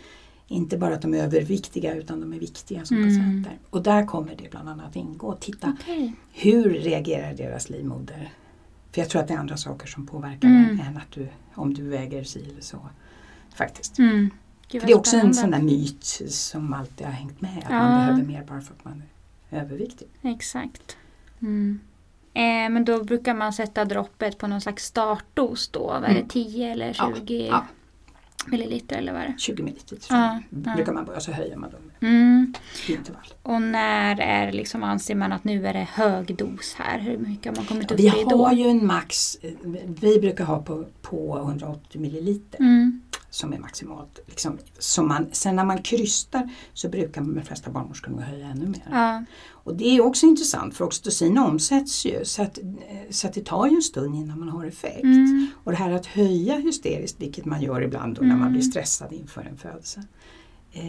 Inte bara att de är överviktiga utan de är viktiga som Mm. patienter. Och där kommer det bland annat ingå. Titta, Okej. hur reagerar deras livmoder? För jag tror att det är andra saker som påverkar Mm. än- att du, om du väger si eller så. Faktiskt. Mm. Gud, För det är också en sån spännande. där myt som alltid har hängt med. Att Ja. man behöver mer bara för att man är överviktig. Exakt. Mm. Eh, men då brukar man sätta droppet på någon slags startdos då. Vad är det, Mm. 10 eller Ja, 20 ja. milliliter eller vad är det? 20 milliliter Ja, brukar ja. man börja så höjer man dem Mm. intervall. Och när är liksom, anser man att nu är det hög dos här? Hur mycket har man kommit upp Vi i då? har ju en max, eh, vi brukar ha på, på 180 milliliter Mm. Som är maximalt. Liksom, som man, sen när man krystar så brukar de flesta barnmorskor nog höja ännu mer. Ja. Och det är också intressant för oxytocin omsätts ju så att, eh, så att det tar ju en stund innan man har effekt. Mm. Och det här att höja hysteriskt, vilket man gör ibland då när man Mm. blir stressad inför en födelse. Eh,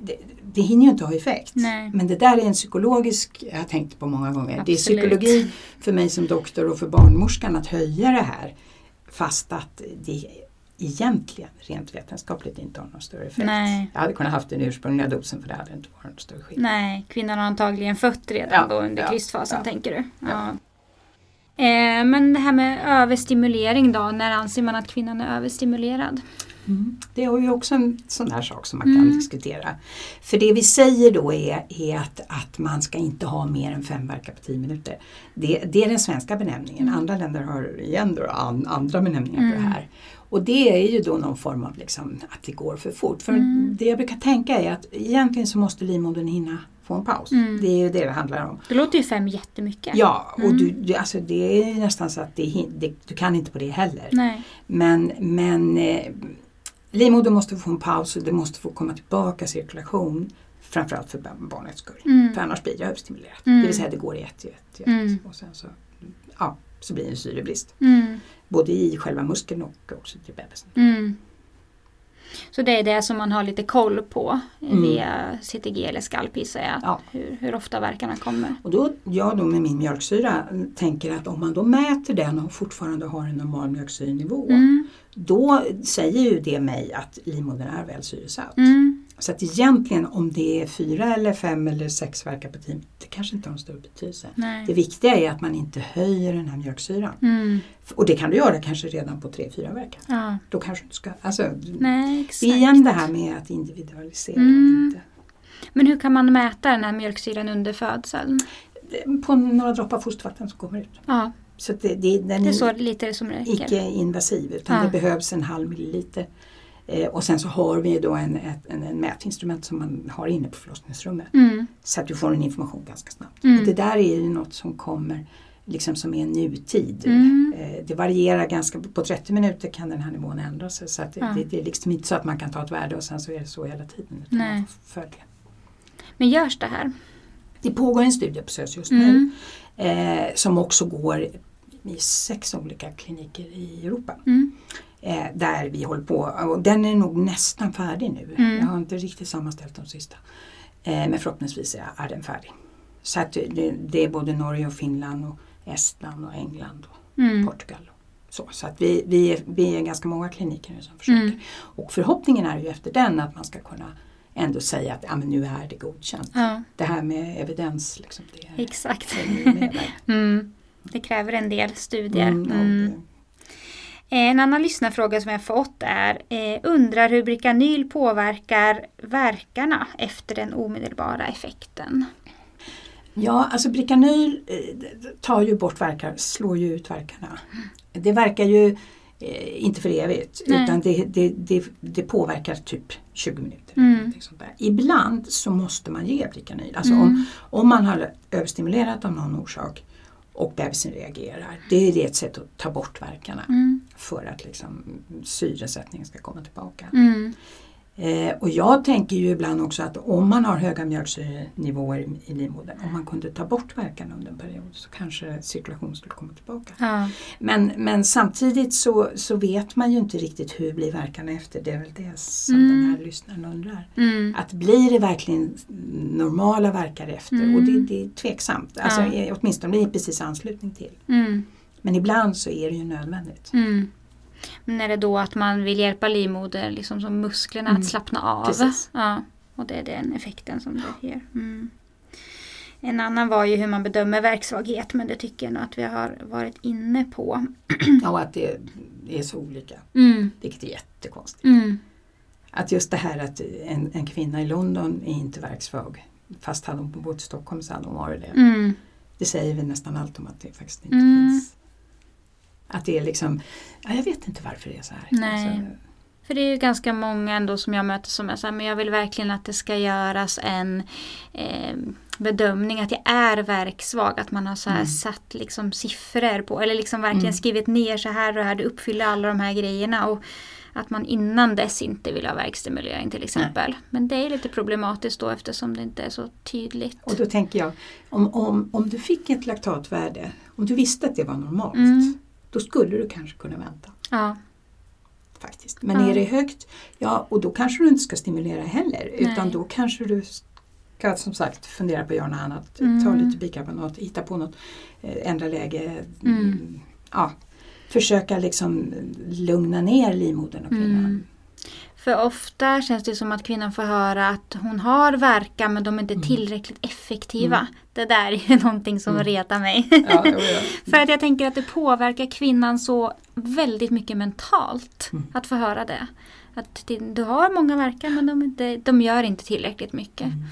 det, det hinner ju inte ha effekt. Nej. Men det där är en psykologisk, jag har tänkt på många gånger, det är Absolut. psykologi för mig som doktor och för barnmorskan att höja det här. Fast att det egentligen rent vetenskapligt inte har någon större effekt. Nej. Jag hade kunnat haft den ursprungliga dosen för det hade inte varit någon större skillnad. Nej, kvinnan har antagligen fött redan Ja, då under ja, krystfasen ja, tänker du? ja. Eh, men det här med överstimulering då, när anser man att kvinnan är överstimulerad? Mm. Det är ju också en sån här sak som man kan Mm. diskutera. För det vi säger då är, är att, att man ska inte ha mer än fem verkar på tio minuter. Det, det är den svenska benämningen. Mm. Andra länder har igen då an, andra benämningar på Mm. det här. Och det är ju då någon form av liksom, att det går för fort. För Mm. det jag brukar tänka är att egentligen så måste livmodern hinna få en paus. Mm. Det är ju det det handlar om. Det låter ju fem jättemycket. Ja, och Mm. du, du, alltså det är nästan så att det, det, du kan inte på det heller. Nej. Men, men eh, livmodern måste få en paus och det måste få komma tillbaka cirkulation. Framförallt för barn- barnets skull. Mm. För annars blir det överstimulerat. Mm. Det vill säga det går i ett, i ett, i ett. Mm. Och sen så, ja, så blir det en syrebrist. Mm. Både i själva muskeln och också till bebisen. Mm. Så det är det som man har lite koll på Mm. via CTG eller skalp gissar jag. Ja. Hur, hur ofta verkarna kommer. Och då, jag då med min mjölksyra tänker att om man då mäter den och fortfarande har en normal mjölksyrenivå. Mm. Då säger ju det mig att livmodern är väl syresatt. Mm. Så att egentligen om det är fyra eller fem eller sex verkar på det kanske inte har någon större betydelse. Nej. Det viktiga är att man inte höjer den här mjölksyran. Mm. Och det kan du göra kanske redan på tre, fyra verkar. Ja. Då kanske du ska, alltså, Nej, igen det här med att individualisera. Mm. Inte. Men hur kan man mäta den här mjölksyran under födseln? På några droppar fostervatten som kommer ut. Ja, Så det, det, den det är är så lite som räcker. icke invasiv utan Ja. det behövs en halv milliliter. Eh, och sen så har vi då en, ett, en, en mätinstrument som man har inne på förlossningsrummet. Mm. Så att du får en information ganska snabbt. Mm. Och det där är ju något som kommer liksom som är nutid. Mm. Eh, det varierar ganska, på 30 minuter kan den här nivån ändra sig. Så att det, Ja. det, det är liksom inte så att man kan ta ett värde och sen så är det så hela tiden. Utan Nej. man får följa. Men görs det här? Det pågår en studie på SÖS just nu Mm. eh, som också går i sex olika kliniker i Europa. Mm. Eh, där vi håller på och den är nog nästan färdig nu. Mm. Jag har inte riktigt sammanställt de sista. Eh, men förhoppningsvis är, den färdig. Så att det, det är både Norge och Finland och Estland och England och Mm. Portugal. Och så så att vi, vi, är, vi är ganska många kliniker nu som försöker. Mm. Och förhoppningen är ju efter den att man ska kunna ändå säga att ja, men nu är det godkänt. Ja, Det här med evidens, liksom, det är, exakt. det är <laughs> Det kräver en del studier. Mm, Mm. det- En annan lyssnarfråga som jag fått är eh, undrar hur Bricanyl påverkar verkarna efter den omedelbara effekten. Ja, alltså Bricanyl eh, tar ju bort verkar, slår ju ut verkarna. Det verkar ju eh, inte för evigt Nej. utan det, det, det, det påverkar typ 20 minuter. Mm. där. Ibland så måste man ge Bricanyl. Alltså Mm. om, om man har överstimulerat av någon orsak och bebisen reagerar. Det är ett sätt att ta bort verkarna Mm. för att liksom syresättningen ska komma tillbaka. Mm. Eh, och jag tänker ju ibland också att om man har höga mjölksyrenivåer i, livmodern, om man kunde ta bort verkan under en period så kanske cirkulationen skulle komma tillbaka. Ja. Men, men samtidigt så, så vet man ju inte riktigt hur blir verkan efter. Det är väl det som Mm. den här lyssnaren undrar. Mm. Att blir det verkligen normala verkar efter? Mm. Och det, det är tveksamt. Alltså, Ja. eh, Åtminstone i precis anslutning till. Mm. Men ibland så är det ju nödvändigt. Men är det då att man vill hjälpa livmoder, liksom som musklerna Mm. att slappna av? Precis. Ja, och det är den effekten som det ger. Mm. En annan var ju hur man bedömer verksvaghet, men det tycker jag nog att vi har varit inne på. <clears throat> Och att det är så olika. Mm. Vilket är jättekonstigt. Mm. Att just det här att en, en kvinna i London är inte verksvag. Fast hade hon bott i Stockholm så hade hon varit det. Mm. Det säger vi nästan allt om att det faktiskt inte Mm. finns. Att det är liksom, ja, jag vet inte varför det är så här. Nej. Alltså, För det är ju ganska många ändå som jag möter som är så här, men jag vill verkligen att det ska göras en eh, bedömning att jag är verksvag. Att man har så här Mm. satt liksom siffror på, eller liksom verkligen Mm. skrivit ner så här och det här, det uppfyller alla de här grejerna. Och att man innan dess inte vill ha verkstimulering till exempel. Men det är lite problematiskt då eftersom det inte är så tydligt. och då tänker jag, om, om, om du fick ett laktatvärde, om du visste att det var normalt, Mm. Då skulle du kanske kunna vänta. Ja, faktiskt. Men Ja. är det högt, ja och då kanske du inte ska stimulera heller utan Nej. då kanske du ska som sagt fundera på att göra något annat. Mm. Ta lite bikarbonat, hitta på något, eh, ändra läge. Mm, Ja, försöka liksom lugna ner livmodern och kvinnan. Mm. För ofta känns det som att kvinnan får höra att hon har verkan men de är inte Mm. tillräckligt effektiva. Mm. Det där är ju <laughs> någonting som Mm. retar mig. Ja. <laughs> För att jag tänker att det påverkar kvinnan så väldigt mycket mentalt Mm. att få höra det. Att du har många verkan men de, inte, de gör inte tillräckligt mycket. Mm.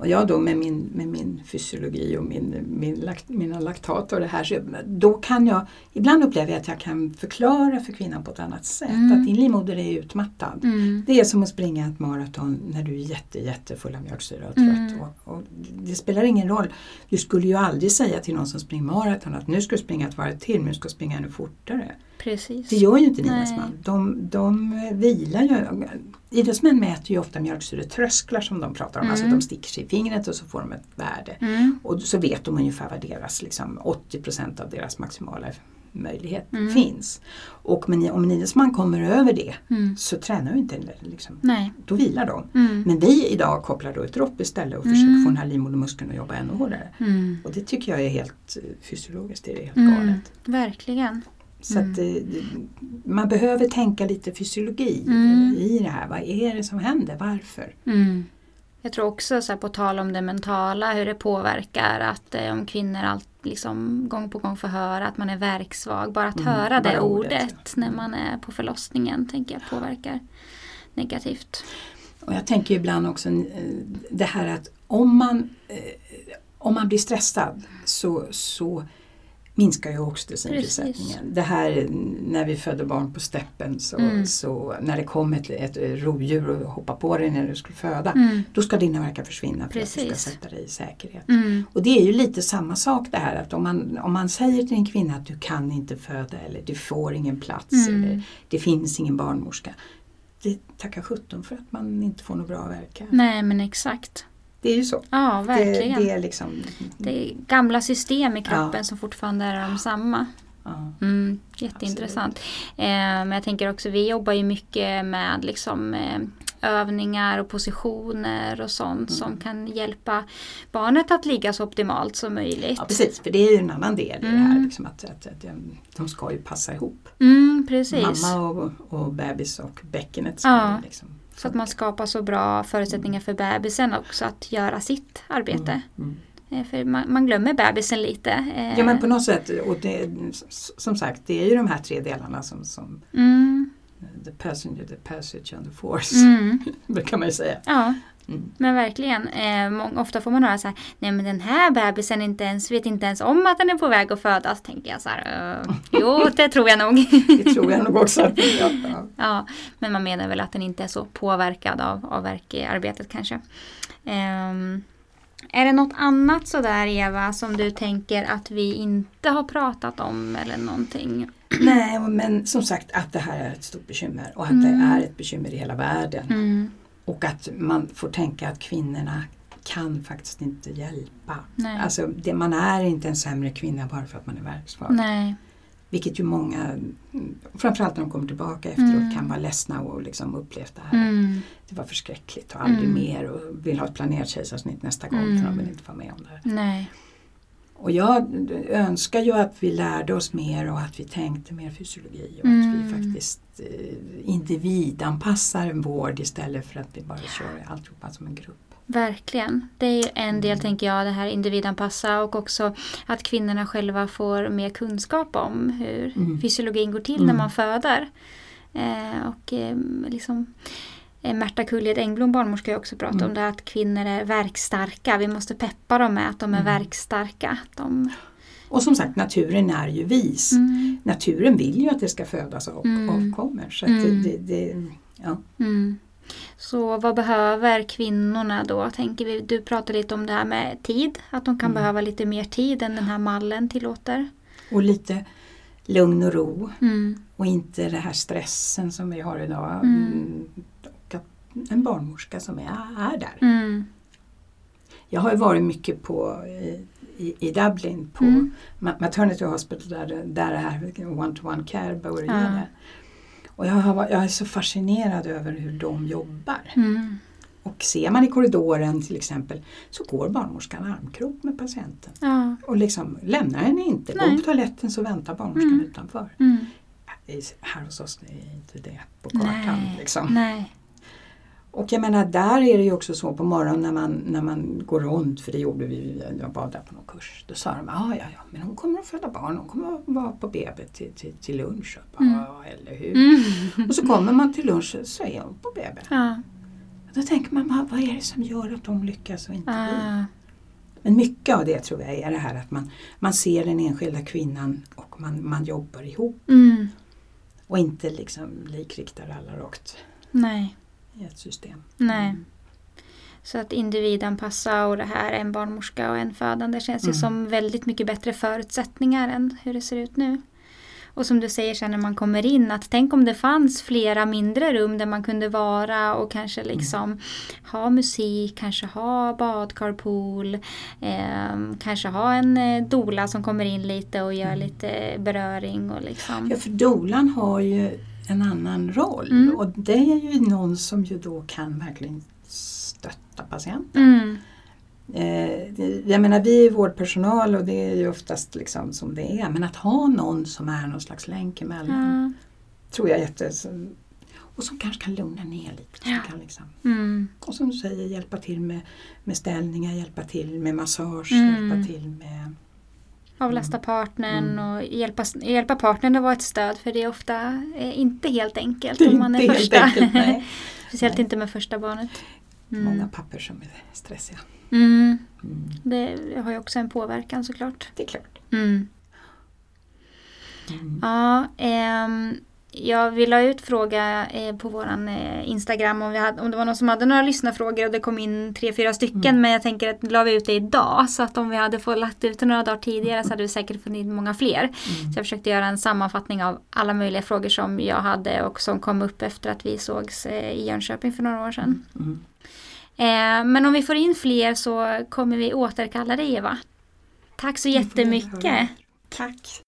Och jag då med min, med min fysiologi och min, min lakt, mina laktat och det här, så då kan jag, ibland upplever jag att jag kan förklara för kvinnan på ett annat sätt. Mm. Att din livmoder är utmattad. Mm. Det är som att springa ett maraton när du är jätte, jättefull av mjölksyra och trött. Mm. Och, och det spelar ingen roll. Du skulle ju aldrig säga till någon som springer maraton att nu ska du springa ett varv till, men du ska springa ännu fortare. Precis. Det gör ju inte Nej. Nynäsman. De, de vilar ju. Idrottsmän mäter ju ofta mjölksyretrösklar som de pratar om. Mm. Alltså de sticker sig i fingret och så får de ett värde. Mm. Och så vet de ungefär vad deras, liksom 80% av deras maximala möjlighet Mm. finns. Och men om en idrottsman kommer över det Mm. så tränar ju inte liksom, Nej. då vilar de. Mm. Men vi idag kopplar då ett dropp istället och Mm. försöker få den här livmodermuskeln att jobba ännu hårdare. Mm. Och det tycker jag är helt eh, fysiologiskt, det är helt Mm. galet. Verkligen. Så Mm. eh, man behöver tänka lite fysiologi Mm. i det här. Vad är det som händer? Varför? Mm. Jag tror också så här, på tal om det mentala, hur det påverkar att eh, om kvinnor allt, liksom, gång på gång får höra att man är verksvag. Bara att Mm, höra det ordet, ordet, ja. när man är på förlossningen tänker jag påverkar negativt. Och jag tänker ibland också eh, det här att om man, eh, om man blir stressad så, så minskar ju oxytocinfrisättningen. Det här när vi födde barn på steppen så, Mm. så när det kom ett, ett rovdjur och hoppade på dig när du skulle föda. Mm. Då ska dina verkar försvinna för att du Precis. ska sätta dig i säkerhet. Mm. Och det är ju lite samma sak det här att om man, om man säger till en kvinna att du kan inte föda eller du får ingen plats Mm. eller det finns ingen barnmorska. Det tackar sjutton för att man inte får några bra verkar. Nej men exakt. Det är ju så. Ja Det, verkligen. det är liksom... Det är gamla system i kroppen Ja. som fortfarande är de samma. Ja. Mm, jätteintressant. Eh, men jag tänker också, vi jobbar ju mycket med liksom, eh, övningar och positioner och sånt Mm. som kan hjälpa barnet att ligga så optimalt som möjligt. ja precis, för det är ju en annan del i det här. Mm. Liksom att, att, att de- ska ju passa ihop. Mm, precis. Mamma och, och bebis och bäckenet ska Ja. liksom Så att man skapar så bra förutsättningar för bebisen också att göra sitt arbete. Mm, mm. Eh, För man, man glömmer bebisen lite. Eh, Ja men på något sätt, och det, som sagt det är ju de här tre delarna som, som mm, the passenger, the passage and the force. mm. <laughs> brukar man ju säga. Ja, Mm. men verkligen. Eh, ofta får man höra så här, nej men den här bebisen inte ens, vet inte ens om att den är på väg att födas. Tänker jag så här, eh, jo <laughs> det tror jag nog. Det tror jag nog också. Ja, <laughs> ja. ja, men man menar väl att den inte är så påverkad av, av verkarbetet kanske. Ehm, Är det något annat sådär Eva som du tänker att vi inte har pratat om eller någonting? <clears throat> Nej, men som sagt att det här är ett stort bekymmer och att Mm. det är ett bekymmer i hela världen. Mm. Och att man får tänka att kvinnorna kan faktiskt inte hjälpa. Nej. Alltså, det, man är inte en sämre kvinna bara för att man är verksför. Nej. Vilket ju många, mm, framförallt när de kommer tillbaka efteråt, Mm. kan vara ledsna och liksom upplevt det här. Mm. Det var förskräckligt och aldrig Mm. mer och vill ha ett planerat kejsarsnitt nästa gång Mm. för de vill inte vara med om det. Nej. Och jag önskar ju att vi lärde oss mer och att vi tänkte mer fysiologi och Mm. att vi faktiskt eh, individanpassar en vård istället för att vi bara kör alltihopa som en grupp. Verkligen. Det är en del Mm. tänker jag, det här individanpassa och också att kvinnorna själva får mer kunskap om hur Mm. fysiologin går till Mm. när man föder. Eh, och eh, liksom Märta Kulled Engblom, barnmorska, har också pratat Mm. om det att kvinnor är verkstarka. Vi måste peppa dem med att de är Mm. verkstarka. De, Och som sagt, naturen är ju vis. mm, Naturen vill ju att det ska födas och Mm. avkommer. Så Mm. det, det, det, ja. mm. Så vad behöver kvinnorna då? Tänker vi, du pratade lite om det här med tid. Att de kan Mm. behöva lite mer tid än den här mallen tillåter. Och lite lugn och ro Mm. och inte den här stressen som vi har idag. En barnmorska som är, är där. Mm. Jag har ju varit mycket på i, i, Dublin på Mm. Ma- Maternity Hospital där, där det här one-to-one care började. Ja. Och jag, har, jag är så fascinerad över hur de jobbar. Mm. Och ser man i korridoren till exempel så går barnmorskan armkrok med patienten. Ja. Och liksom lämnar henne inte. Går på toaletten så väntar barnmorskan Mm. utanför. Mm. Här hos oss är inte det på kartan. Nej. Liksom. Nej. Och jag menar där är det ju också så på morgonen när man, när man går runt, för det gjorde vi, jag var där på någon kurs. Då sa de, ah, ja ja men hon kommer att föda barn, hon kommer att vara på BB till, till, till lunch. Bara, Mm. Ja, eller hur? Mm. Och så kommer man till lunch så är hon på BB. Ja. Då tänker man, vad- vad är det som gör att de lyckas och inte vi? Ah. Men mycket av det tror jag är det här att man, man ser den enskilda kvinnan och man, man jobbar ihop Mm. och inte liksom likriktar alla rakt Nej. I ett system. Nej. Mm. Så att individanpassa och det här en barnmorska och en födande känns ju Mm. som väldigt mycket bättre förutsättningar än hur det ser ut nu. Och som du säger sen när man kommer in att tänk om det fanns flera mindre rum där man kunde vara och kanske liksom ha musik, kanske ha badkarpool, eh, kanske ha en eh, dola som kommer in lite och gör Mm. lite beröring och liksom. Ja, för dolan har ju en annan roll Mm. och det är ju någon som ju då kan verkligen stötta patienten. Mm. Eh, jag menar vi är vårdpersonal och det är ju oftast liksom som det är men att ha någon som är någon slags länk emellan Ja. tror jag är jätte... Och som kanske kan lugna ner lite. Som Ja. kan liksom, Mm. och som du säger hjälpa till med, med ställningar, hjälpa till med massage, Mm. hjälpa till med... Avlasta partnern Mm. och hjälpa, hjälpa partnern att vara ett stöd för det är ofta eh, inte helt enkelt om man är inte första. enkelt, nej. <laughs> Speciellt Nej. inte med första barnet. Mm. Många papper som är stressiga. Mm. Mm. Det har ju också en påverkan såklart. Det är klart. Mm. Mm. Ja, ehm, jag vill la ut fråga eh, på våran eh, Instagram om, vi hade, om det var någon som hade några lyssnarfrågor och det kom in tre, fyra stycken. Mm. Men jag tänker att la vi ut det idag så att om vi hade fått lagt ut det några dagar tidigare så hade vi säkert fått in många fler. Mm. Så jag försökte göra en sammanfattning av alla möjliga frågor som jag hade och som kom upp efter att vi sågs eh, i Jönköping för några år sedan. Mm. Men om vi får in fler så kommer vi återkalla dig Eva. Tack så jättemycket. Tack.